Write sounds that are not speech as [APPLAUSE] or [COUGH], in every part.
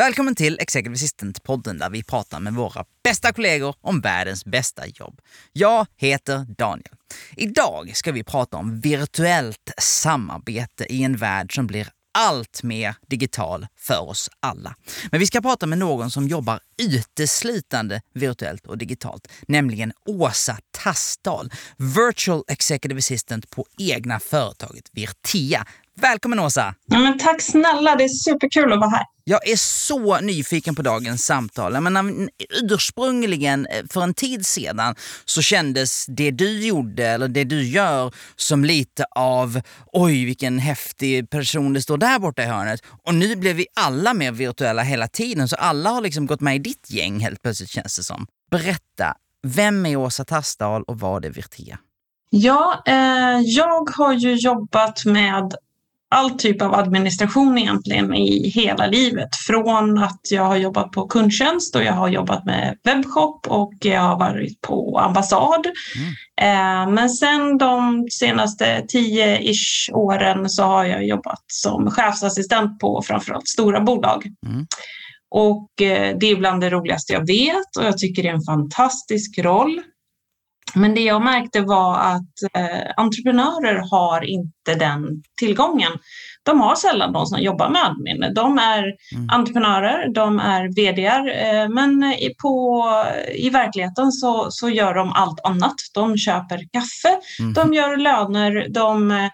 Välkommen till Executive Assistant-podden där vi pratar med våra bästa kollegor om världens bästa jobb. Jag heter Daniel. Idag ska vi prata om virtuellt samarbete i en värld som blir allt mer digital för oss alla. Men vi ska prata med någon som jobbar uteslutande virtuellt och digitalt, nämligen Åsa Tassdal, Virtual Executive Assistant på egna företaget Virtia. Välkommen Åsa! Ja, men tack snälla, det är superkul att vara här. Jag är så nyfiken på dagens samtal. Jag menar, ursprungligen, eh, för en tid sedan, så kändes det du gjorde, eller det du gör, som lite av oj vilken häftig person det står där borta i hörnet. Och nu blev vi alla mer virtuella hela tiden, så alla har liksom gått med i ditt gäng helt plötsligt känns det som. Berätta, vem är Åsa Tassdal och vad är Virtia? Ja, eh, jag har ju jobbat med all typ av administration egentligen i hela livet. Från att jag har jobbat på kundtjänst och jag har jobbat med webbshop och jag har varit på ambassad. Mm. Eh, men sen de senaste 10-ish åren så har jag jobbat som chefsassistent på framförallt stora bolag. Mm. Och eh, det är bland det roligaste jag vet och jag tycker det är en fantastisk roll. Men det jag märkte var att eh, entreprenörer har inte den tillgången. De har sällan de som jobbar med admin. De är mm. entreprenörer, de är vdar, eh, men i, på, i verkligheten så, så gör de allt annat. De köper kaffe, mm. de gör löner, de eh,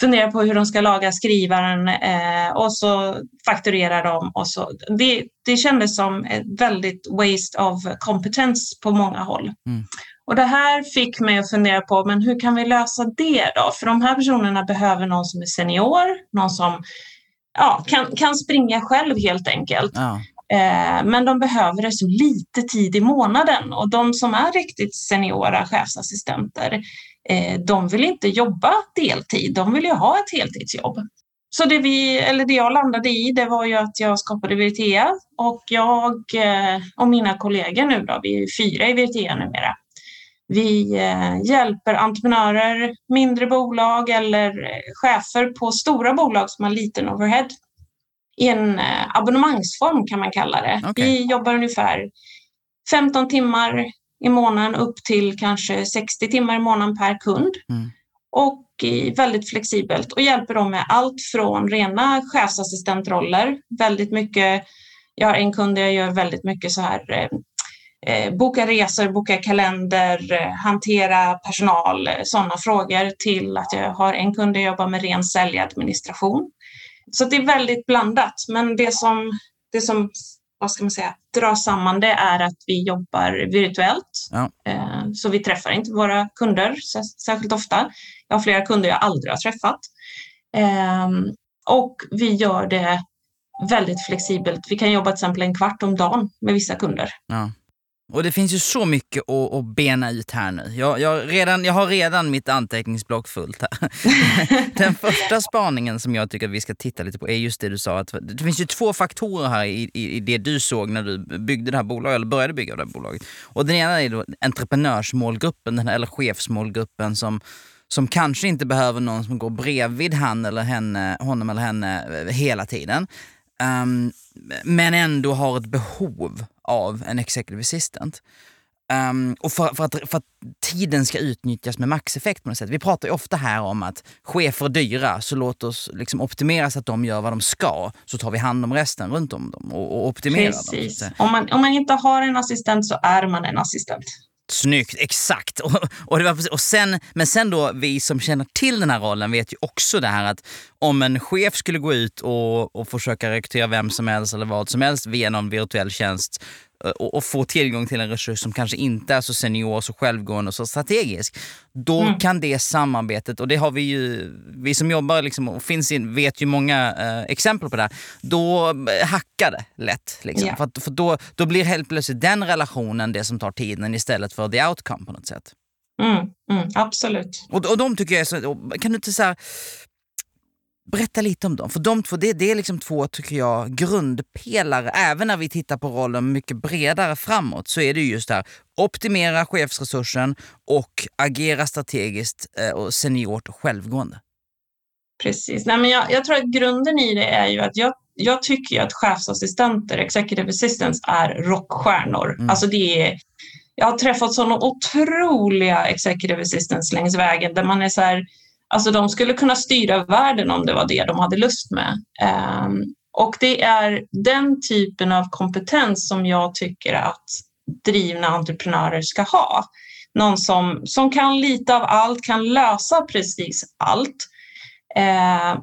funderar på hur de ska laga skrivaren eh, och så fakturerar de. Och så. Det, det kändes som ett väldigt waste of competence på många håll. Mm. Och det här fick mig att fundera på, men hur kan vi lösa det då? För de här personerna behöver någon som är senior, någon som ja, kan, kan springa själv helt enkelt. Ja. Eh, men de behöver det så lite tid i månaden och de som är riktigt seniora chefsassistenter, eh, de vill inte jobba deltid, de vill ju ha ett heltidsjobb. Så det, vi, eller det jag landade i det var ju att jag skapade Virtea och jag eh, och mina kollegor nu då, vi är fyra i Virtea numera, vi eh, hjälper entreprenörer, mindre bolag eller eh, chefer på stora bolag som har liten overhead i en eh, abonnemangsform kan man kalla det. Okay. Vi jobbar ungefär 15 timmar i månaden upp till kanske 60 timmar i månaden per kund. Mm. Och väldigt flexibelt och hjälper dem med allt från rena chefsassistentroller, väldigt mycket jag har en kund där jag gör väldigt mycket så här boka resor, boka kalender, eh, hantera personal, eh, sådana frågor till att jag har en kund där jag jobbar med ren säljadministration. Så det är väldigt blandat, men det som, det som vad ska man säga, drar samman det är att vi jobbar virtuellt. Ja. Eh, så vi träffar inte våra kunder särskilt ofta. Jag har flera kunder jag aldrig har träffat. Och vi gör det väldigt flexibelt. Vi kan jobba till exempel en kvart om dagen med vissa kunder. Ja. Och det finns ju så mycket att, att bena ut här nu. Jag, jag, redan, jag har redan mitt anteckningsblock fullt här. [LAUGHS] Den första spaningen som jag tycker att vi ska titta lite på är just det du sa. Att det finns ju två faktorer här i, i, i det du såg när du byggde det här bolaget, eller började bygga det här bolaget. Och den ena är då entreprenörsmålgruppen, den här, eller chefsmålgruppen som som kanske inte behöver någon som går bredvid han eller henne, honom eller henne eh, hela tiden. Um, men ändå har ett behov av en executive assistant. Um, och för, för, att, för, att, tiden ska utnyttjas med maxeffekt på något sätt. Vi pratar ju ofta här om att chefer är dyra, så låt oss liksom optimera så att de gör vad de ska, så tar vi hand om resten runt om dem och, och optimerar Precis. dem. Om man, om man inte har en assistent så är man en assistent. Snyggt, exakt. [LAUGHS] Och, och, det var, och sen, men sen då, vi som känner till den här rollen vet ju också det här att om en chef skulle gå ut och, och försöka rekrytera vem som helst eller vad som helst via någon virtuell tjänst och, och få tillgång till en resurs som kanske inte är så senior, så självgående och så strategisk. Då mm. kan det samarbetet, och det har vi ju, vi som jobbar liksom, och finns in, vet ju många eh, exempel på det här, då eh, hackar det lätt. Liksom. Yeah. För, för då, då blir helt plötsligt den relationen det som tar tiden istället för the outcome på något sätt. Mm, mm, absolut. Och, och de tycker jag är så, kan du inte så här, Berätta lite om dem. För de två, det, det är liksom två, tycker jag, grundpelare. Även när vi tittar på rollen mycket bredare framåt så är det just det här, optimera chefsresursen och agera strategiskt eh, och seniort och självgående. Precis. Nej, men jag, jag, tror att grunden i det är ju att jag, jag tycker att chefsassistenter, executive assistants, är rockstjärnor. Mm. Alltså det är, jag har träffat sådana otroliga executive assistants längs vägen där man är så här, Alltså de skulle kunna styra världen om det var det de hade lust med. Um, och det är den typen av kompetens som jag tycker att drivna entreprenörer ska ha. Någon som, som kan lite av allt, kan lösa precis allt. Uh,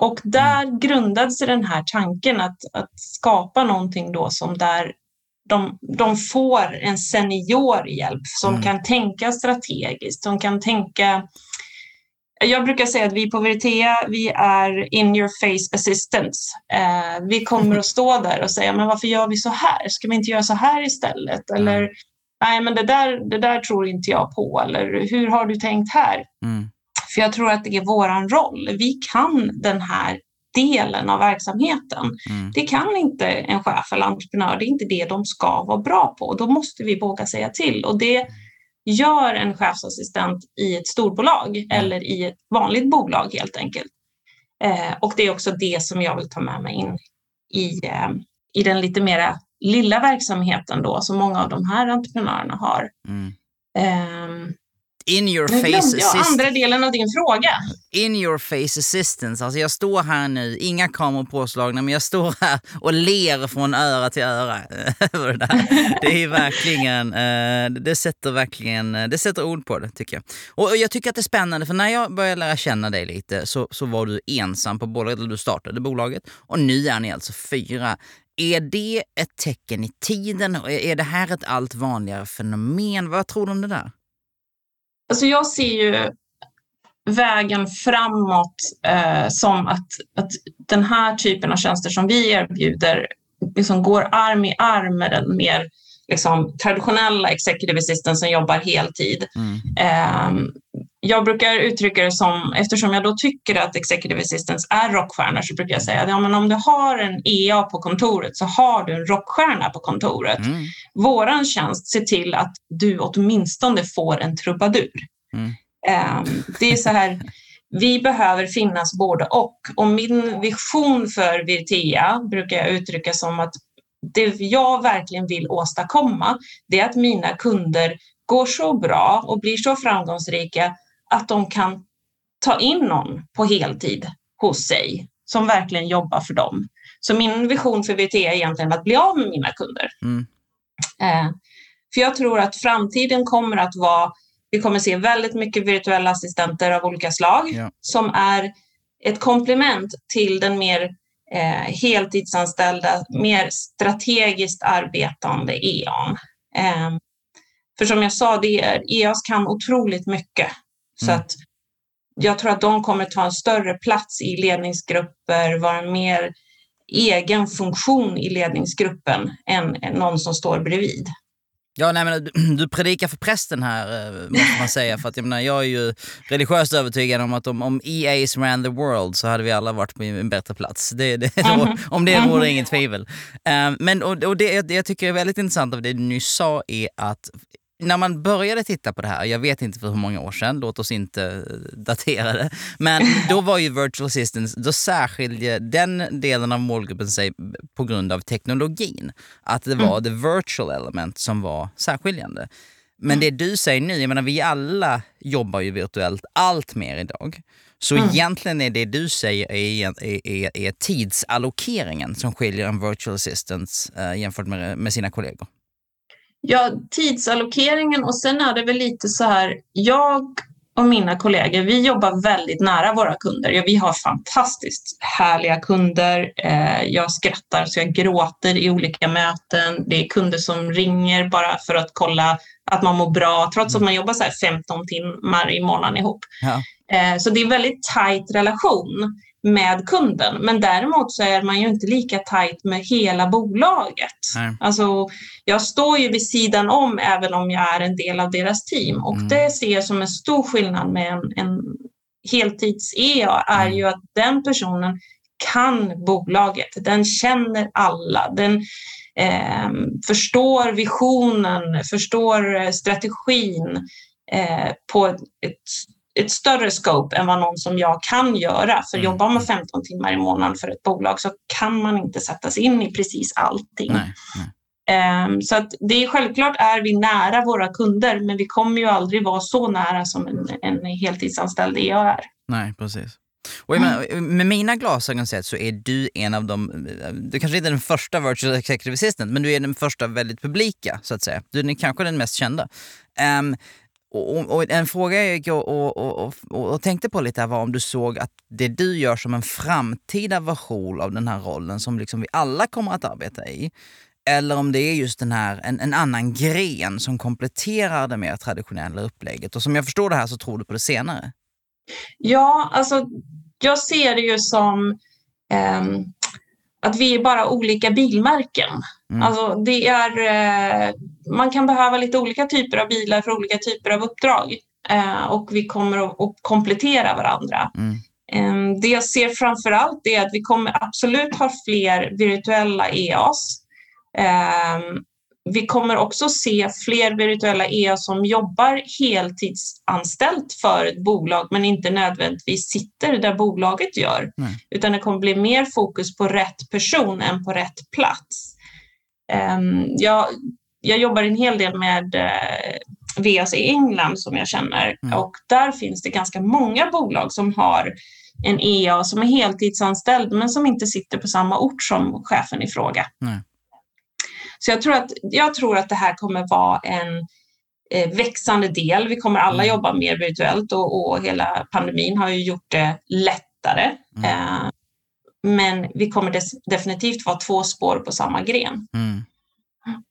och där mm. grundade sig den här tanken att, att skapa någonting då som där de, de får en senior hjälp som mm. kan tänka strategiskt, som kan tänka jag brukar säga att vi på Veritea, vi är in your face assistants. Eh, vi kommer att stå där och säga, men varför gör vi så här? Ska vi inte göra så här istället? Eller, nej, men det där, det där tror inte jag på. Eller, hur har du tänkt här? Mm. För jag tror att det är våran roll. Vi kan den här delen av verksamheten. Mm. Det kan inte en chef eller entreprenör, det är inte det de ska vara bra på. Då måste vi våga säga till. Och det gör en chefsassistent i ett storbolag mm. eller i ett vanligt bolag helt enkelt. Eh, och det är också det som jag vill ta med mig in i, eh, i den lite mera lilla verksamheten då som många av de här entreprenörerna har. Mm. Eh, in your nu face jag andra delen av din fråga. In your face assistance. Alltså jag står här nu, inga kameror påslagna, men jag står här och ler från öra till öra. [LAUGHS] det är verkligen, eh, det sätter verkligen, det sätter ord på det tycker jag. Och jag tycker att det är spännande, för när jag började lära känna dig lite så, så var du ensam på bolaget, eller du startade bolaget. Och nu är ni alltså fyra. Är det ett tecken i tiden? Är det här ett allt vanligare fenomen? Vad tror du om det där? Alltså jag ser ju vägen framåt eh, som att, att den här typen av tjänster som vi erbjuder liksom går arm i arm med den mer liksom, traditionella executive assistant som jobbar heltid. Mm. Eh, jag brukar uttrycka det som, eftersom jag då tycker att executive assistants är rockstjärnor, så brukar jag säga att ja, men om du har en EA på kontoret så har du en rockstjärna på kontoret. Mm. Våran tjänst ser till att du åtminstone får en trubadur. Mm. Um, det är så här, vi behöver finnas både och. Och min vision för Virtea brukar jag uttrycka som att det jag verkligen vill åstadkomma, det är att mina kunder går så bra och blir så framgångsrika att de kan ta in någon på heltid hos sig som verkligen jobbar för dem. Så min vision för VT är egentligen att bli av med mina kunder. Mm. Eh, för jag tror att framtiden kommer att vara, vi kommer se väldigt mycket virtuella assistenter av olika slag ja. som är ett komplement till den mer eh, heltidsanställda, mer strategiskt arbetande EON. Eh, för som jag sa, det är, EOS kan otroligt mycket. Så mm. att jag tror att de kommer ta en större plats i ledningsgrupper, vara mer egen funktion i ledningsgruppen än någon som står bredvid. Ja, nej, men du, [CLEARS THROAT] du predikar för prästen här, eh, måste man säga. För att, jag, menar, jag är ju religiöst övertygad om att om, om EA's ran the world så hade vi alla varit på en bättre plats. Det, det, [LAUGHS] mm -hmm. Om det råder mm inget tvivel. Um, men och, och det, det jag tycker är väldigt intressant av det du nyss sa är att när man började titta på det här, jag vet inte för hur många år sedan, låt oss inte eh, datera det, men då var ju virtual assistance, då särskilde den delen av målgruppen sig på grund av teknologin. Att det var mm. the virtual element som var särskiljande. Men mm. det du säger nu, jag menar vi alla jobbar ju virtuellt allt mer idag. Så mm. egentligen är det du säger är, är, är, tidsallokeringen som skiljer en virtual assistant äh, jämfört med, med sina kollegor. Ja, tidsallokeringen och sen är det väl lite så här, jag och mina kollegor, vi jobbar väldigt nära våra kunder. Ja, vi har fantastiskt härliga kunder. Eh, jag skrattar så jag gråter i olika möten. Det är kunder som ringer bara för att kolla att man mår bra, trots att man jobbar så 15 timmar i månaden ihop. Ja. Eh, så det är en väldigt tajt relation med kunden. Men däremot så är man ju inte lika tajt med hela bolaget. Nej. Alltså, jag står ju vid sidan om även om jag är en del av deras team och mm. det ser jag som en stor skillnad med en, en heltids-EA är mm. ju att den personen kan bolaget, den känner alla, den eh, förstår visionen, förstår strategin eh, på ett, ett större scope än vad någon som jag kan göra. För mm. jobbar man 15 timmar i månaden för ett bolag så kan man inte sätta sig in i precis allting. Nej, nej. Um, så att det är självklart är vi nära våra kunder, men vi kommer ju aldrig vara så nära som en, en heltidsanställd EA är. Nej, precis. Och menar, med mina glasögon sett så är du en av de, du kanske inte är den första virtual executive assistant, men du är den första väldigt publika så att säga. Du är kanske den mest kända. Um, och, och, en fråga jag gick och, och, och, tänkte på lite var om du såg att det du gör som en framtida version av den här rollen som liksom vi alla kommer att arbeta i, eller om det är just den här, en, en annan gren som kompletterar det mer traditionella upplägget. Och som jag förstår det här så tror du på det senare. Ja, alltså jag ser det ju som eh, att vi är bara olika bilmärken. Mm. Alltså det är, eh, man kan behöva lite olika typer av bilar för olika typer av uppdrag eh, och vi kommer att komplettera varandra. Mm. Ehm, det jag ser framför allt är att vi kommer absolut ha fler virtuella EAs. Ehm, vi kommer också se fler virtuella EA som jobbar heltidsanställt för ett bolag men inte nödvändigtvis sitter där bolaget gör. Nej. Utan det kommer bli mer fokus på rätt person än på rätt plats. Um, jag, jag jobbar en hel del med eh, VAS i England som jag känner mm. och där finns det ganska många bolag som har en EA som är heltidsanställd men som inte sitter på samma ort som chefen i fråga. Så jag tror att, jag tror att det här kommer vara en eh, växande del. Vi kommer alla mm. jobba mer virtuellt och, och hela pandemin har ju gjort det lättare. Mm. Eh, men vi kommer definitivt vara två spår på samma gren. Mm.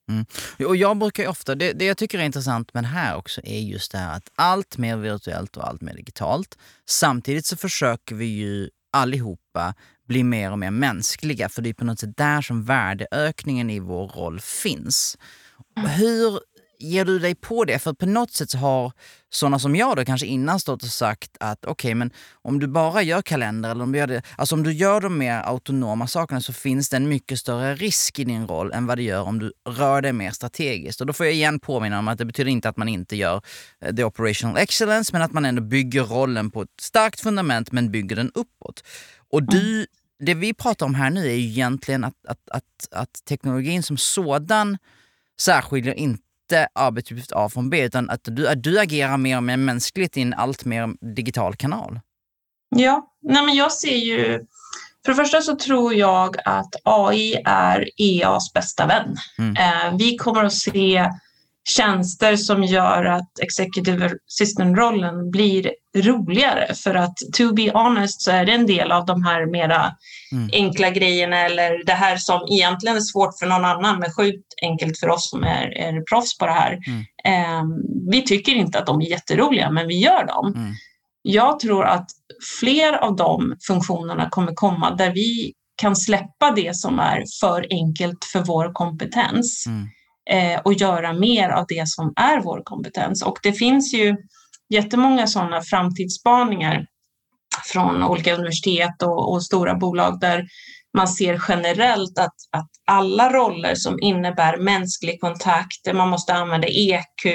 Mm. Och jag brukar ofta, det, det, jag tycker är intressant med det här också är just det här att allt mer virtuellt och allt mer digitalt. Samtidigt så försöker vi ju allihopa blir mer och mer mänskliga. För det är på något sätt där som värdeökningen i vår roll finns. Hur ger du dig på det? För på något sätt har sådana som jag då kanske innan stått och sagt att okej, okay, men om du bara gör kalender eller om du gör det, alltså om du gör de mer autonoma sakerna så finns det en mycket större risk i din roll än vad det gör om du rör dig mer strategiskt. Och då får jag igen påminna om att det betyder inte att man inte gör eh, the operational excellence, men att man ändå bygger rollen på ett starkt fundament men bygger den uppåt. Och du det vi pratar om här nu är ju egentligen att, att, att, att teknologin som sådan särskiljer inte arbetsuppgift A från B, utan att du, att du agerar mer och mer mänskligt i en allt mer digital kanal. Ja, nej men jag ser ju... För det första så tror jag att AI är EAs bästa vän. Mm. Eh, vi kommer att se tjänster som gör att executive assistant-rollen blir roligare. För att to be honest så är det en del av de här mera mm. enkla grejerna eller det här som egentligen är svårt för någon annan men sjukt enkelt för oss som är, är proffs på det här. Mm. Eh, vi tycker inte att de är jätteroliga men vi gör dem. Mm. Jag tror att fler av de funktionerna kommer komma där vi kan släppa det som är för enkelt för vår kompetens. Mm eh, och göra mer av det som är vår kompetens. Och det finns ju jättemånga sådana framtidsspaningar från olika universitet och, och, stora bolag där man ser generellt att, att alla roller som innebär mänsklig kontakt, där man måste använda EQ,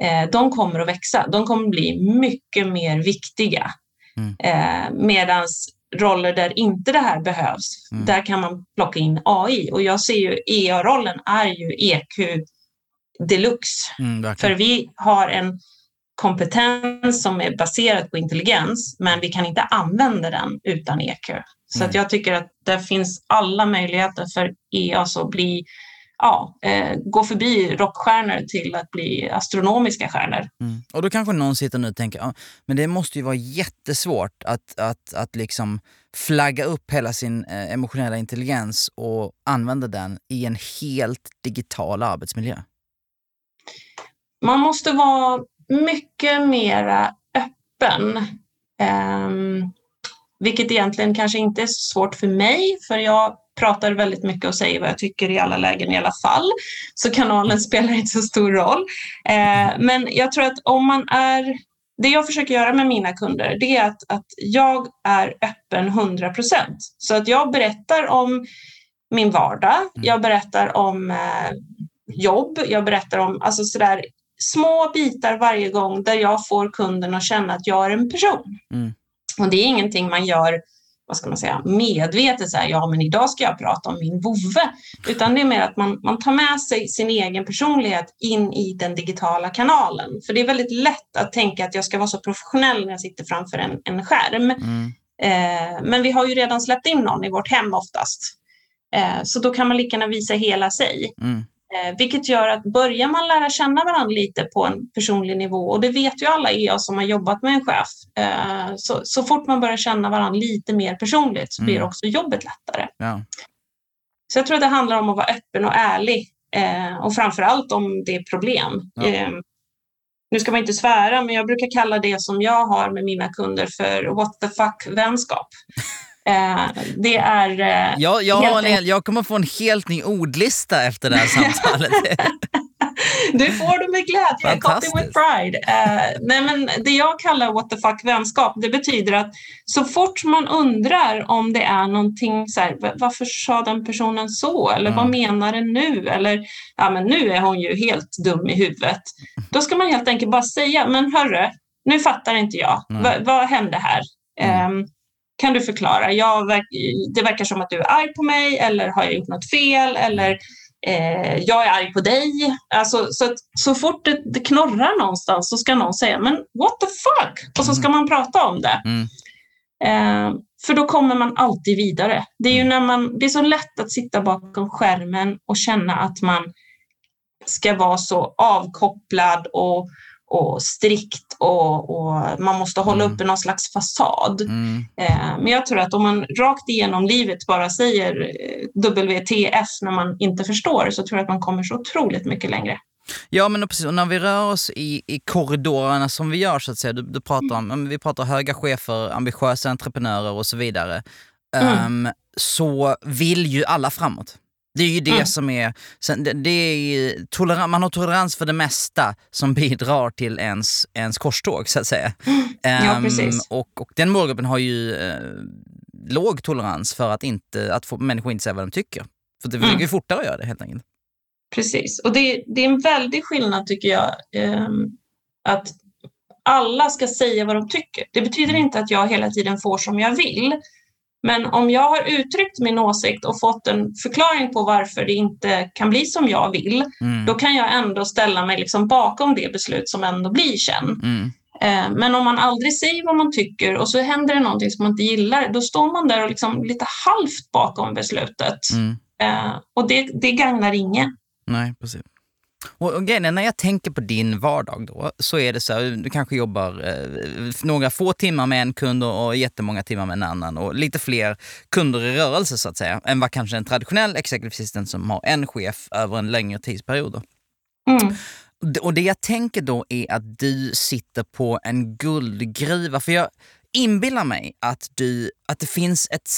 eh, de kommer att växa. De kommer att bli mycket mer viktiga. Mm. Eh, Medan roller där inte det här behövs, mm. där kan man plocka in AI. Och jag ser ju EA-rollen är ju EQ deluxe. Mm, För vi har en kompetens som är baserad på intelligens, men vi kan inte använda den utan EQ. Så mm. att jag tycker att det finns alla möjligheter för EA att bli ja, eh, gå förbi rockstjärnor till att bli astronomiska stjärnor. Mm. Och då kanske någon sitter nu och tänker, ja, men det måste ju vara jättesvårt att, att, att liksom flagga upp hela sin eh, emotionella intelligens och använda den i en helt digital arbetsmiljö. Man måste vara mycket mera öppen. Um, vilket egentligen kanske inte är så svårt för mig, för jag pratar väldigt mycket och säger vad jag tycker i alla lägen i alla fall. Så kanalen [LAUGHS] spelar inte så stor roll. Eh, men jag tror att om man är det jag försöker göra med mina kunder det är att, att jag är öppen 100 procent. Så att jag berättar om min vardag, mm. jag berättar om eh, jobb, jag berättar om alltså sådär, små bitar varje gång där jag får kunden att känna att jag är en person. Mm. Och det är ingenting man gör vad ska man säga, medvetet så här, ja men idag ska jag prata om min vovve. Utan det är mer att man, man tar med sig sin egen personlighet in i den digitala kanalen. För det är väldigt lätt att tänka att jag ska vara så professionell när jag sitter framför en, en skärm. Mm. Eh, men vi har ju redan släppt in någon i vårt hem oftast. Eh, så då kan man lika gärna visa hela sig. Mm. Eh, vilket gör att börjar man lära känna varandra lite på en personlig nivå, och det vet ju alla er som har jobbat med en chef, eh, så, så fort man börjar känna varandra lite mer personligt så blir mm. också jobbet lättare. Ja. Så jag tror att det handlar om att vara öppen och ärlig eh, och framför allt om det är problem. Ja. Eh, nu ska man inte svära, men jag brukar kalla det som jag har med mina kunder för what the fuck-vänskap. Eh, det är... Eh, jag, jag, har en, jag kommer få en helt ny ordlista efter det här [LAUGHS] samtalet. [LAUGHS] du får det med glädje. Copy with pride. Uh, nej, men det jag kallar what the fuck vänskap, det betyder att så fort man undrar om det är någonting så här, varför sa den personen så? Eller mm. vad menar den nu? Eller ja, men nu är hon ju helt dum i huvudet. Då ska man helt enkelt bara säga, men hörru, nu fattar inte jag. Mm. Vad hände här? Mm. Um, kan du förklara? Jag, det verkar som att du är arg på mig eller har jag gjort något fel? Eller eh, jag är arg på dig. Alltså, så, att, så fort det, det knorrar någonstans så ska någon säga men what the fuck? Och så ska mm. man prata om det. Mm. Eh, för då kommer man alltid vidare. Det är ju mm. när man, det är så lätt att sitta bakom skärmen och känna att man ska vara så avkopplad och och strikt och, och man måste hålla mm. uppe någon slags fasad. Mm. Eh, men jag tror att om man rakt igenom livet bara säger eh, WTF när man inte förstår så tror jag att man kommer så otroligt mycket längre. Ja men precis, och när vi rör oss i, i korridorerna som vi gör så att säga, du, du pratar om, vi pratar höga chefer, ambitiösa entreprenörer och så vidare. Mm. Um, så vill ju alla framåt. Det är ju det mm. som är, det är tolerans, man har tolerans för det mesta som bidrar till ens, ens korståg så att säga. Ja, um, och, och den målgruppen har ju eh, låg tolerans för att, inte, att få, människor inte säger vad de tycker. För det mm. går fortare att göra det helt enkelt. Precis, och det, det är en väldig skillnad tycker jag. Eh, att alla ska säga vad de tycker. Det betyder mm. inte att jag hela tiden får som jag vill. Men om jag har uttryckt min åsikt och fått en förklaring på varför det inte kan bli som jag vill, mm. då kan jag ändå ställa mig liksom bakom det beslut som ändå blir sen. Mm. Eh, men om man aldrig säger vad man tycker och så händer det någonting som man inte gillar, då står man där och liksom lite halvt bakom beslutet. Mm. Eh, och det, det gagnar ingen. Nej, precis. Och, och grejen är, när jag tänker på din vardag då, så är det så här, du kanske jobbar eh, några få timmar med en kund och, och jättemånga timmar med en annan och lite fler kunder i rörelse så att säga, än vad kanske en traditionell executive assistant som har en chef över en längre tidsperiod. Mm. Och det jag tänker då är att du sitter på en guldgruva, för jag inbillar mig att, du, att det finns ett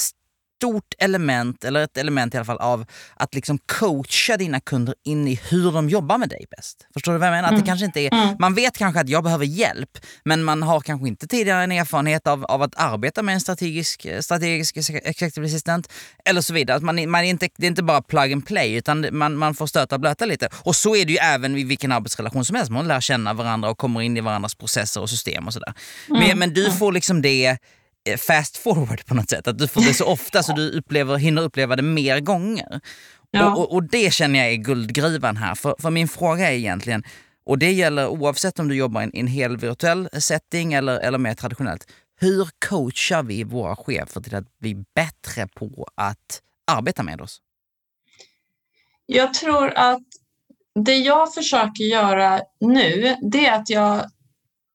stort element, eller ett element i alla fall, av att liksom coacha dina kunder in i hur de jobbar med dig bäst. Förstår du vad jag menar? Mm. Att det mm. kanske inte är, mm. Man vet kanske att jag behöver hjälp, men man har kanske inte tidigare en erfarenhet av, av att arbeta med en strategisk, strategisk executive assistant, eller så vidare. Att man, man är inte, det är inte bara plug and play, utan man, man får stöta och blöta lite. Och så är det ju även i vilken arbetsrelation som helst. Man lär känna varandra och kommer in i varandras processer och system och sådär. Mm. Men, men du mm. får liksom det fast forward på något sätt. Att du får det så [LAUGHS] ofta så du upplever, hinner uppleva det mer gånger. Ja. Och, och, och, det känner jag är guldgruvan här. För, för min fråga är egentligen, och det gäller oavsett om du jobbar i en, en hel virtuell setting eller, eller mer traditionellt. Hur coachar vi våra chefer till att bli bättre på att arbeta med oss? Jag tror att det jag försöker göra nu, det är att jag,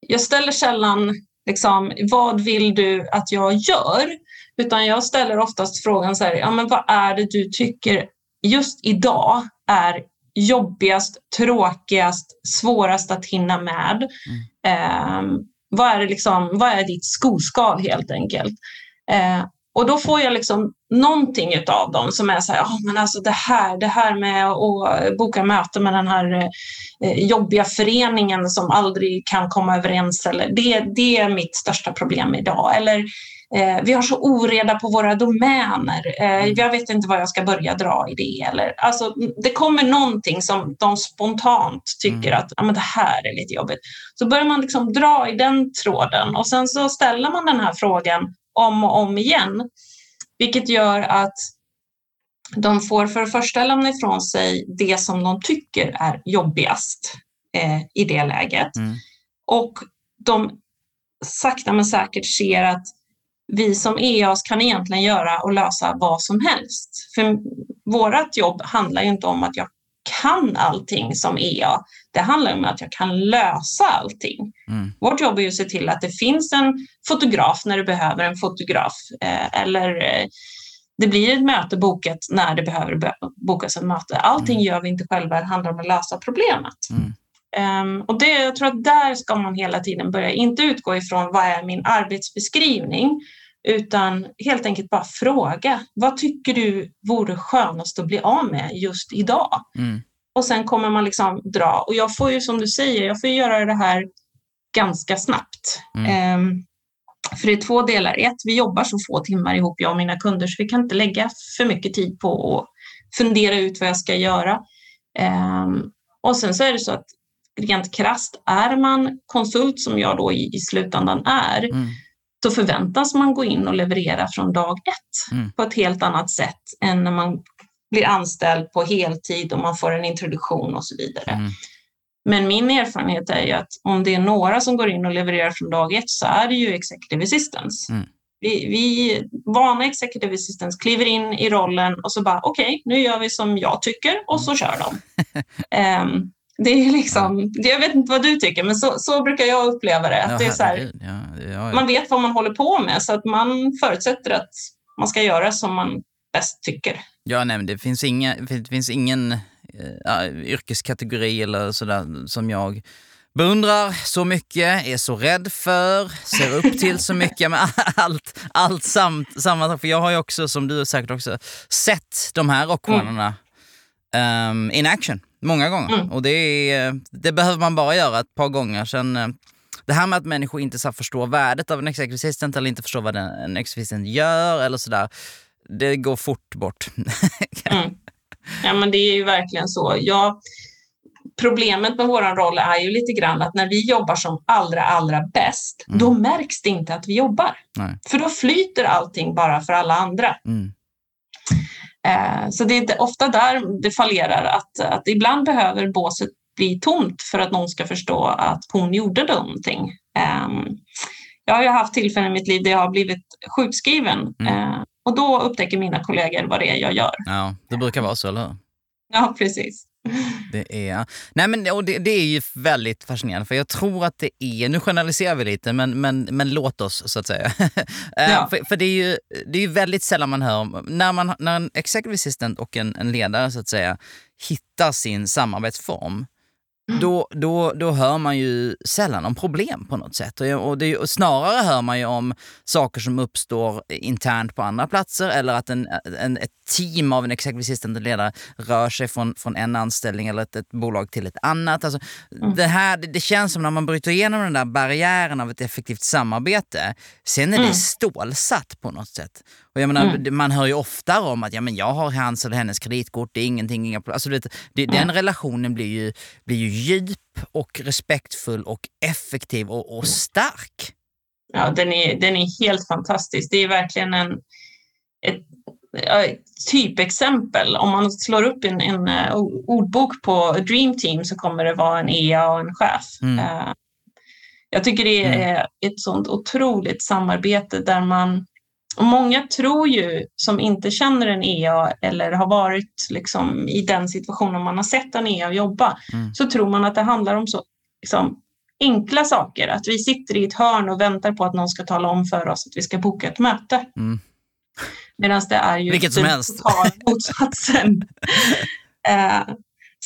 jag ställer sällan liksom, vad vill du att jag gör? Utan jag ställer oftast frågan så här, ja men vad är det du tycker just idag är jobbigast, tråkigast, svårast att hinna med? Mm. Eh, vad, är det liksom, vad är ditt skoskal helt enkelt? Eh, och då får jag liksom någonting av dem som är så här, oh, men alltså det här, det här med att boka möte med den här eh, jobbiga föreningen som aldrig kan komma överens, eller det, det är mitt största problem idag. Eller eh, vi har så oreda på våra domäner, eh, jag vet inte vad jag ska börja dra i det. Eller, alltså, det kommer någonting som de spontant tycker mm. att ah, men det här är lite jobbigt. Så börjar man liksom dra i den tråden och sen så ställer man den här frågan om och om igen. Vilket gör att de får för det första lämna ifrån sig det som de tycker är jobbigast eh, i det läget. Mm. Och de sakta men säkert ser att vi som EAS kan egentligen göra och lösa vad som helst. För vårt jobb handlar inte om att jag kan allting som EA. Det handlar om att jag kan lösa allting. Mm. Vårt jobb är att se till att det finns en fotograf när du behöver en fotograf eh, eller eh, det blir ett möte bokat när det behöver bokas ett möte. Allting mm. gör vi inte själva, det handlar om att lösa problemet. Mm. Um, och det, jag tror att där ska man hela tiden börja, inte utgå ifrån vad är min arbetsbeskrivning, utan helt enkelt bara fråga. Vad tycker du vore skönast att bli av med just idag? Mm. Och sen kommer man liksom dra. Och jag får ju som du säger, jag får göra det här ganska snabbt. Mm. Um, för det är två delar. Ett, vi jobbar så få timmar ihop, jag och mina kunder, så vi kan inte lägga för mycket tid på att fundera ut vad jag ska göra. Um, och sen så är det så att rent krast, är man konsult som jag då i, i slutändan är, mm så förväntas man gå in och leverera från dag ett mm. på ett helt annat sätt än när man blir anställd på heltid och man får en introduktion och så vidare. Mm. Men min erfarenhet är ju att om det är några som går in och levererar från dag ett så är det ju executive assistance. Mm. Vi, vi vana executive assistants kliver in i rollen och så bara okej, okay, nu gör vi som jag tycker och så kör de. um, [LAUGHS] Det är liksom, jag vet inte vad du tycker, men så, så brukar jag uppleva det. Att ja, det är så här, ja, ja, Man vet vad man håller på med, så att man förutsätter att man ska göra som man bäst tycker. Ja, nej, det finns, inga, det finns ingen äh, yrkeskategori eller sådär som jag beundrar så mycket, är så rädd för, ser upp [LAUGHS] till så mycket. Men [LAUGHS] allt, allt samt, samma För jag har ju också, som du säkert också, sett de här rockstjärnorna mm. um, in action. Många gånger. Mm. Och det, är, det behöver man bara göra ett par gånger. Sen, eh, det här med att människor inte så förstår värdet av en executive assistant eller inte förstår vad en executive assistant gör eller sådär. Det går fort bort. mm. Ja men det är ju verkligen så. Jag, problemet med vår roll är ju lite grann att när vi jobbar som allra, allra bäst, mm. då märks det inte att vi jobbar. Nej. För då flyter allting bara för alla andra. Mm. Eh, så det är ofta där det fallerar, att, att ibland behöver båset bli tomt för att någon ska förstå att hon gjorde någonting. Ehm, jag har ju haft tillfällen i mitt liv där jag har blivit sjukskriven mm. Eh, och då upptäcker mina kollegor vad det är jag gör. Ja, det brukar vara så, eller hur? Ja, precis. Det är, nej men, och det, det, är ju väldigt fascinerande för jag tror att det är, nu generaliserar vi lite men, men, men låt oss så att säga. [LAUGHS] Eh, ja. för, för det, är ju, det är ju väldigt sällan man hör, när, man, när en executive assistant och en, en ledare så att säga hittar sin samarbetsform. Då, då, då hör man ju sällan om problem på något sätt. Och, det, och snarare hör man ju om saker som uppstår internt på andra platser eller att en, en, ett team av en executive assistant ledare rör sig från, från en anställning eller ett, ett bolag till ett annat. Alltså, mm. det, här, det, det, känns som när man bryter igenom den där barriären av ett effektivt samarbete, sen är mm. det stålsatt på något sätt. Och jag menar, mm. Man hör ju oftare om att ja, men jag har hans eller hennes kreditkort, det är ingenting, inga alltså, vet, det, Den relationen blir ju, blir ju djup och respektfull och effektiv och, och stark. Ja, den är, den är helt fantastisk. Det är verkligen en, ett, ett typexempel. Om man slår upp en, en uh, ordbok på Dream Team så kommer det vara en EA och en chef. Mm. Uh, jag tycker det är mm. ett sånt otroligt samarbete där man och många tror ju, som inte känner en EA eller har varit liksom, i den situationen man har sett en EA jobba, mm. så tror man att det handlar om så liksom, enkla saker. Att vi sitter i ett hörn och väntar på att någon ska tala om för oss att vi ska boka ett möte. Mm. Medan det är ju Vilket som helst. [LAUGHS] motsatsen. eh,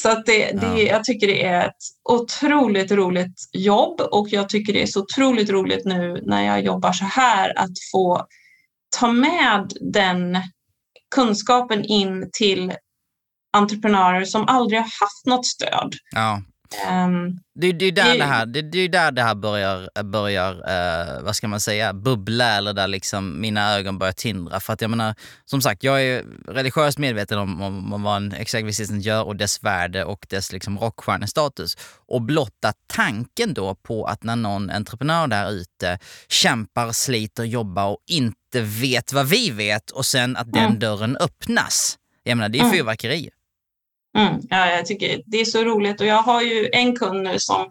så att det, det, ja. jag tycker det är ett otroligt roligt jobb och jag tycker det är så otroligt roligt nu när jag jobbar så här att få ta med den kunskapen in till entreprenörer som aldrig har haft något stöd. Ja. Um, det, det, är där det, det, här, det, det är där det här börjar, börjar uh, vad ska man säga, bubbla eller där liksom mina ögon börjar tindra. För att jag menar, som sagt, jag är religiöst medveten om, om, om vad en executive gör och dess värde och dess liksom rockstjärnestatus. Och blotta tanken då på att när någon entreprenör där ute kämpar, sliter, jobbar och inte vet vad vi vet och sen att den mm. dörren öppnas. Jag menar, det är mm. fyrverkeri. Mm, ja, jag tycker det är så roligt och jag har ju en kund nu som,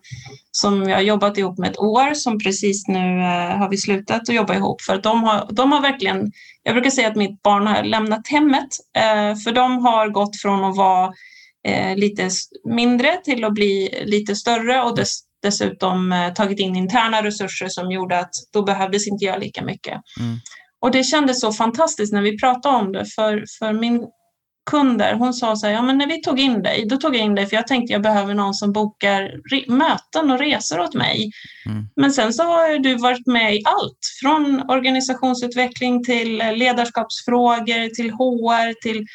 som jag har jobbat ihop med ett år som precis nu eh, har vi slutat att jobba ihop för att de har, de har verkligen, jag brukar säga att mitt barn har lämnat hemmet eh, för de har gått från att vara eh, lite mindre till att bli lite större och dess, dessutom eh, tagit in interna resurser som gjorde att då behövdes inte jag lika mycket. Mm. Och det kändes så fantastiskt när vi pratade om det för, för min kunder, hon sa så här, ja men när vi tog in dig, då tog jag in dig för jag tänkte jag behöver någon som bokar möten och resor åt mig. Mm. Men sen så har du varit med i allt, från organisationsutveckling till ledarskapsfrågor, till HR, till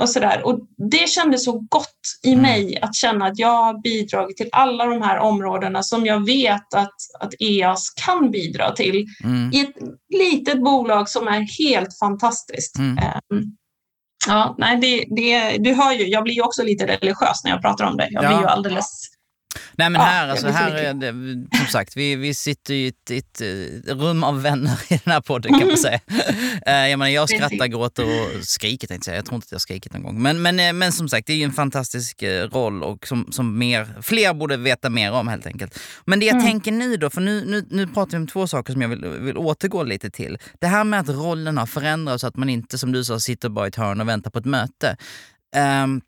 och sådär. Och det kändes så gott i mm. mig att känna att jag har bidragit till alla de här områdena som jag vet att, att EAS kan bidra till mm. i ett litet bolag som är helt fantastiskt. Um, Ja, nej, det, det, du hör ju, jag blir ju också lite religiös när jag pratar om det. Jag blir ju alldeles Nej men här, alltså, här är det, som sagt, vi, vi sitter i ett, ett, ett, rum av vänner i den här podden kan man säga. [LAUGHS] Eh, jag, menar, jag skrattar, gråter och skriker tänkte jag säga. Jag tror inte att jag skrikit någon gång. Men, men, eh, men som sagt, det är ju en fantastisk eh, roll och som, som mer, fler borde veta mer om helt enkelt. Men det jag mm. tänker nu då, för nu, nu, nu pratar vi om två saker som jag vill, vill återgå lite till. Det här med att rollen har förändrats så att man inte, som du sa, sitter bara i ett hörn och väntar på ett möte. Um,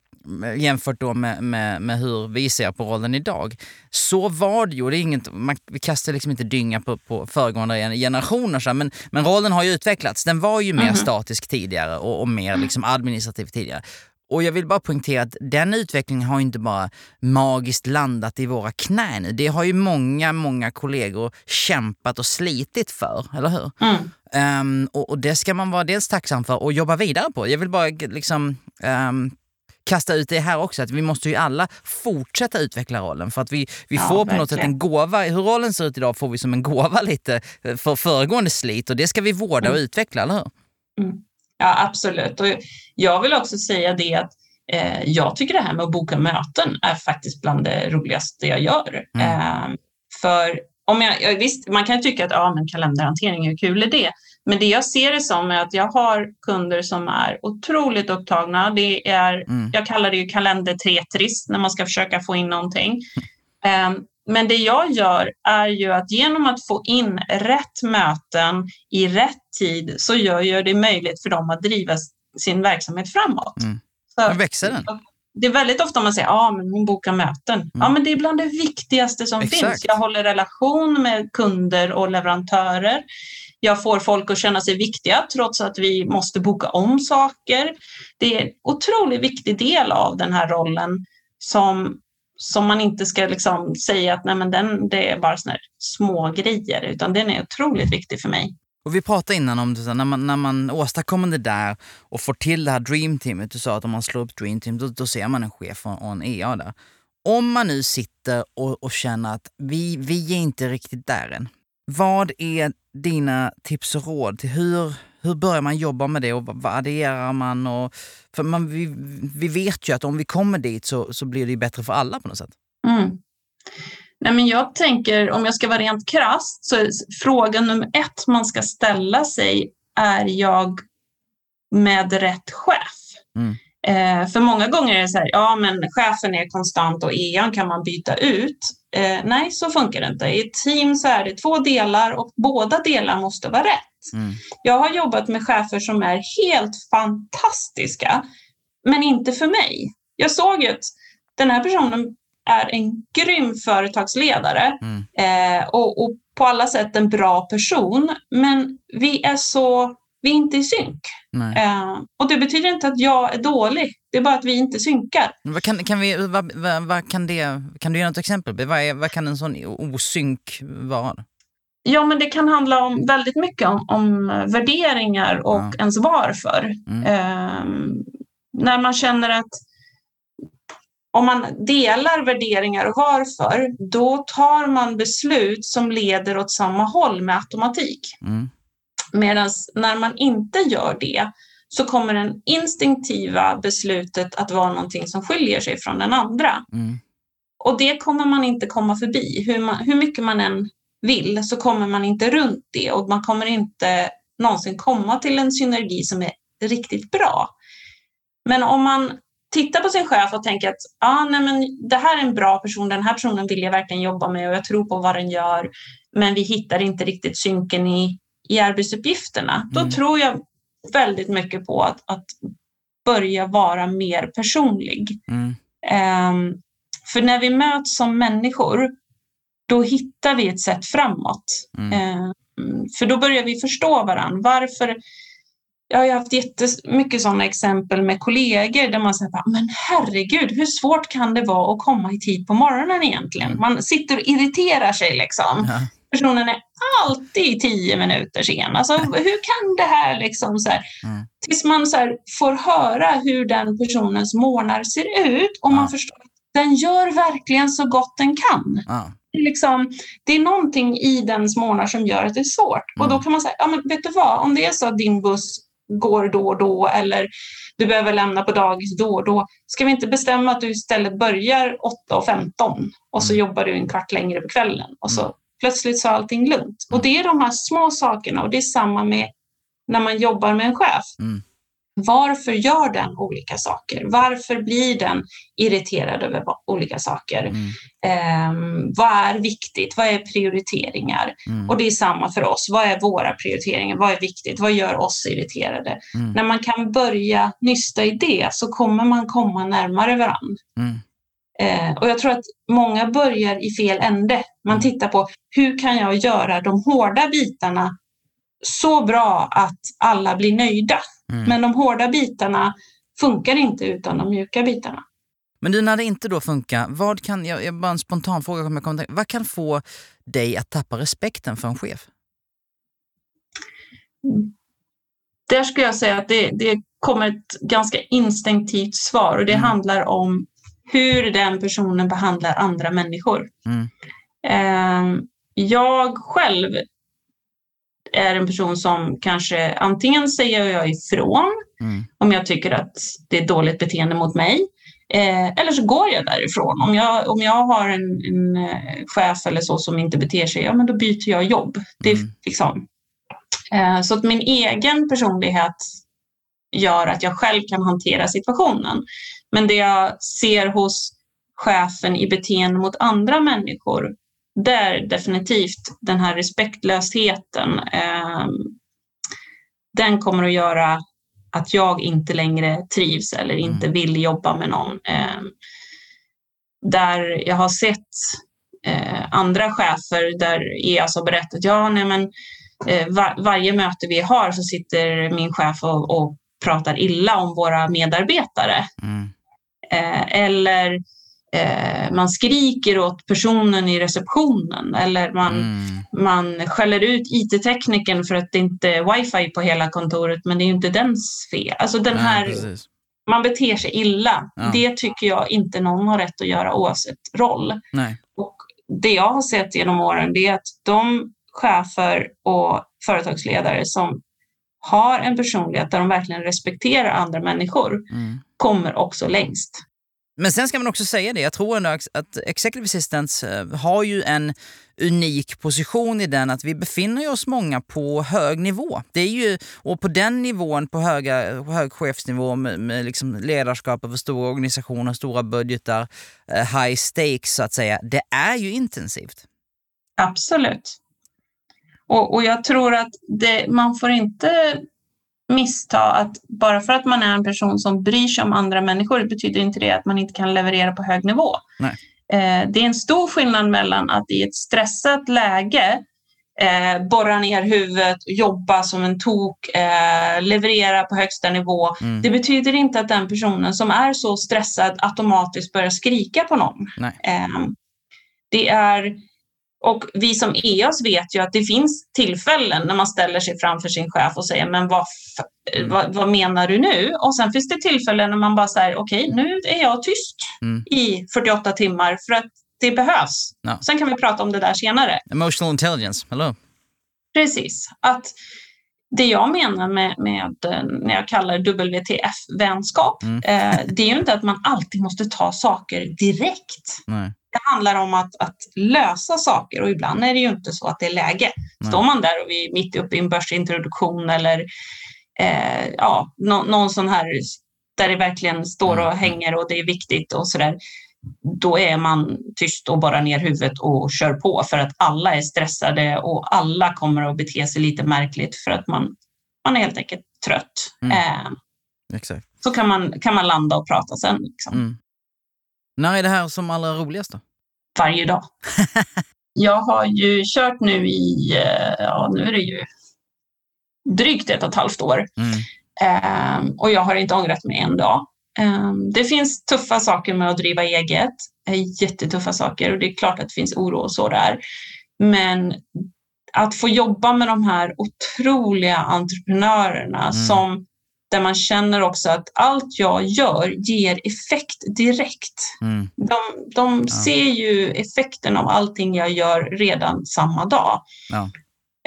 jämfört då med, med, med, hur vi ser på rollen idag. Så var det ju, det är inget, man, vi kastar liksom inte dynga på, på föregående generationer, så, men, men rollen har ju utvecklats. Den var ju mer mm. statisk tidigare och, och mer liksom administrativ tidigare. Och jag vill bara poängtera att den utvecklingen har inte bara magiskt landat i våra knän. Det har ju många, många kollegor kämpat och slitit för, eller hur? Mm. Um, och, och, det ska man vara dels tacksam för och jobba vidare på. Jag vill bara liksom um, kasta ut det här också, att vi måste ju alla fortsätta utveckla rollen för att vi, vi ja, får på verkligen. något sätt en gåva. Hur rollen ser ut idag får vi som en gåva lite för föregående slit och det ska vi vårda och mm. utveckla, eller hur? Mm. Ja, absolut. Och jag vill också säga det att eh, jag tycker det här med att boka möten är faktiskt bland det roligaste jag gör. Mm. Eh, för om jag, visst, man kan tycka att ja, men kalenderhantering, hur kul är det? Men det jag ser det som är att jag har kunder som är otroligt upptagna. Det är, mm. Jag kallar det ju kalendertetris när man ska försöka få in någonting. Um, [LAUGHS] men det jag gör är ju att genom att få in rätt möten i rätt tid så gör jag det möjligt för dem att driva sin verksamhet framåt. Mm. Så, växer den? Det är väldigt ofta man säger att ah, hon bokar möten. Mm. Ja, men det är bland det viktigaste som Exakt. finns. Jag håller relation med kunder och leverantörer. Jag får folk att känna sig viktiga trots att vi måste boka om saker. Det är en otroligt viktig del av den här rollen som, som man inte ska liksom säga att Nej, men den, det är bara såna små grejer utan den är otroligt viktig för mig. Och vi pratade innan om det, när man, när man åstadkommer det där och får till det här dreamteamet. Du sa att om man slår upp dreamteam då, då ser man en chef och, och en EA där. Om man nu sitter och, och känner att vi, vi är inte riktigt där än. Vad är dina tips och råd till hur, hur börjar man jobba med det och vad adderar man? Och, för man vi, vi vet ju att om vi kommer dit så, så blir det bättre för alla på något sätt. Mm. Nej, men jag tänker, om jag ska vara rent krasst, så fråga nummer ett man ska ställa sig är jag med rätt chef? Mm. Eh, för många gånger är det så här, ja men chefen är konstant och EAN kan man byta ut. Eh, nej, så funkar det inte. I ett team så är det två delar och båda delar måste vara rätt. Mm. Jag har jobbat med chefer som är helt fantastiska, men inte för mig. Jag såg ju att den här personen är en grym företagsledare mm. eh, och, och, på alla sätt en bra person, men vi är så vi är inte i synk. Eh, och det betyder inte att jag är dålig, det är bara att vi inte synkar. Vad kan, kan, vi, vad, vad, vad kan, det, kan du ge något exempel? Vad, är, vad kan en sån osynk vara? Ja, men det kan handla om väldigt mycket om, om värderingar och ja. ens varför. Mm. Eh, när man känner att om man delar värderingar och varför, då tar man beslut som leder åt samma håll med automatik. Mm. Medan när man inte gör det så kommer det instinktiva beslutet att vara någonting som skiljer sig från den andra. Mm. Och det kommer man inte komma förbi. Hur, man, hur mycket man än vill så kommer man inte runt det och man kommer inte någonsin komma till en synergi som är riktigt bra. Men om man tittar på sin chef och tänker att ah, nej, men det här är en bra person, den här personen vill jag verkligen jobba med och jag tror på vad den gör, men vi hittar inte riktigt synken i i arbetsuppgifterna, mm. då tror jag väldigt mycket på att, att börja vara mer personlig. Mm. Um, för när vi möts som människor, då hittar vi ett sätt framåt. Mm. Um, för då börjar vi förstå varandra. Varför jag har haft jättemycket sådana exempel med kollegor där man säger men herregud, hur svårt kan det vara att komma i tid på morgonen egentligen? Mm. Man sitter och irriterar sig liksom. Ja personen är alltid tio minuter sen. Alltså, hur kan det här liksom så här, mm. Tills man så här, får höra hur den personens morgnar ser ut och man förstår att den gör verkligen så gott den kan. Ja. Liksom, det är någonting i dens morgnar som gör att det är svårt. Mm. Och då mm. kan man säga, ja, men vet du vad, om det är så att din buss går då och då eller du behöver lämna på dagis då och då. Ska vi inte bestämma att du istället börjar 8.15 och så mm. jobbar du en kvart längre på kvällen och så mm plötsligt så är allting lugnt. Och det är de här små sakerna och det är samma med när man jobbar med en chef. Mm. Varför gör den olika saker? Varför blir den irriterad över olika saker? Mm. Um, vad är viktigt? Vad är prioriteringar? Mm. Och det är samma för oss. Vad är våra prioriteringar? Vad är viktigt? Vad gör oss irriterade? Mm. När man kan börja nysta i det så kommer man komma närmare varandra. Eh, och jag tror att många börjar i fel ände. Man mm. tittar på hur kan jag göra de hårda bitarna så bra att alla blir nöjda. Mm. Men de hårda bitarna funkar inte utan de mjuka bitarna. Men du, när det inte då funkar, vad kan, jag, jag bara en spontan fråga, jag kommer vad kan få dig att tappa respekten för en chef? Där skulle jag säga att det, det kommer ett ganska instinktivt svar och det mm. handlar om hur den personen behandlar andra människor. Mm. Eh, jag själv är en person som kanske antingen säger jag ifrån mm. om jag tycker att det är dåligt beteende mot mig. Eh, eller så går jag därifrån. Om jag, om jag har en, en eh, chef eller så som inte beter sig, ja men då byter jag jobb. Det mm. liksom, eh, så att min egen personlighet gör att jag själv kan hantera situationen. Men det jag ser hos chefen i beteende mot andra människor, det är definitivt den här respektlösheten. Eh, den kommer att göra att jag inte längre trivs eller inte mm. vill jobba med någon. Eh, där jag har sett eh, andra chefer där EAS har berättat, ja nej men eh, var, varje möte vi har så sitter min chef och, och pratar illa om våra medarbetare. Mm. Eh, eller eh, man skriker åt personen i receptionen eller man, mm. man skäller ut IT-tekniken för att det inte är wifi på hela kontoret men det är inte dens fel. Alltså den Nej, här, man beter sig illa. Ja. Det tycker jag inte någon har rätt att göra oavsett roll. Nej. Och det jag har sett genom åren det är att de chefer och företagsledare som har en personlighet där de verkligen respekterar andra människor mm. kommer också längst. Men sen ska man också säga det, jag tror ändå att Executive Assistants eh, har ju en unik position i den att vi befinner oss många på hög nivå. Det är ju, och på den nivån, på, höga, på hög chefsnivå med, med liksom ledarskap över stora organisationer, stora budgetar, eh, high stakes så att säga, det är ju intensivt. Absolut. Och, och jag tror att det, man får inte missta att bara för att man är en person som bryr sig om andra människor betyder inte det att man inte kan leverera på hög nivå. Nej. Eh, det är en stor skillnad mellan att i ett stressat läge eh, borra ner huvudet, jobba som en tok, eh, leverera på högsta nivå. Mm. Det betyder inte att den personen som är så stressad automatiskt börjar skrika på någon. Eh, det är och vi som EOS vet ju att det finns tillfällen när man ställer sig framför sin chef och säger men vad, mm. vad, vad, menar du nu? Och sen finns det tillfällen när man bara säger okej okay, nu är jag tyst mm. i 48 timmar för att det behövs. No. Sen kan vi prata om det där senare. Emotional intelligence, hello. Precis. Att det jag menar med, med när jag kallar WTF-vänskap, mm. eh, det är ju inte att man alltid måste ta saker direkt. Nej. Det handlar om att, att, lösa saker och ibland är det ju inte så att det är läge. Nej. Står man där och vi är mitt uppe i en börsintroduktion eller eh, ja, no, någon sån här där det verkligen står och mm. hänger och det är viktigt och sådär. Då är man tyst och bara ner huvudet och kör på för att alla är stressade och alla kommer att bete sig lite märkligt för att man, man är helt enkelt trött. Mm. Eh, Exakt. Så kan man, kan man landa och prata sen. Liksom. Mm. När är det här som allra roligast då? Varje dag. [LAUGHS] jag har ju kört nu i, eh, ja nu är det ju drygt ett och ett halvt år. Mm. Um, och jag har inte ångrat mig en dag. Um, det finns tuffa saker med att driva eget. Jättetuffa saker och det är klart att det finns oro och så där. Men att få jobba med de här otroliga entreprenörerna mm. som där man känner också att allt jag gör ger effekt direkt. Mm. De, de ja. ser ju effekten av allting jag gör redan samma dag. Ja.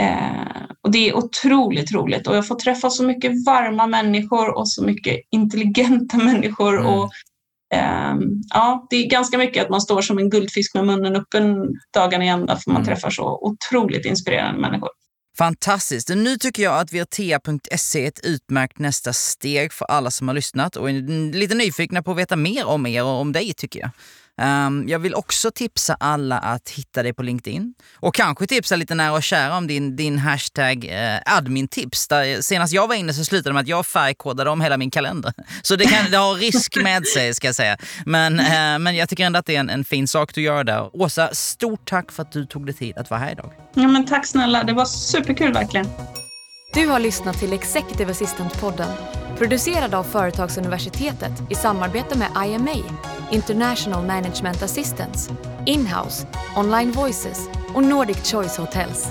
Eh, och Det är otroligt roligt och jag får träffa så mycket varma människor och så mycket intelligenta [LAUGHS] människor. Mm. Och, eh, ja, det är ganska mycket att man står som en guldfisk med munnen öppen dagarna i ända för man mm. träffar så otroligt inspirerande människor. Fantastiskt. Nu tycker jag att virtea.se är ett utmärkt nästa steg för alla som har lyssnat och är lite nyfikna på att veta mer om er och om dig tycker jag. Um, jag vill också tipsa alla att hitta dig på LinkedIn och kanske tipsa lite nära och kära om din, din hashtag eh, admintips. Där, senast jag var inne så slutade det med att jag färgkodade om hela min kalender. [LAUGHS] Så det, kan, det har risk med sig ska jag säga. Men, eh, men jag tycker ändå att det är en, en fin sak du gör där. Åsa, stort tack för att du tog dig tid att vara här idag. Ja, men tack snälla, det var superkul verkligen. Du har lyssnat till Executive Assistant-podden producerad av Företagsuniversitetet i samarbete med IMA International Management Assistance, Inhouse, Online Voices och Nordic Choice Hotels.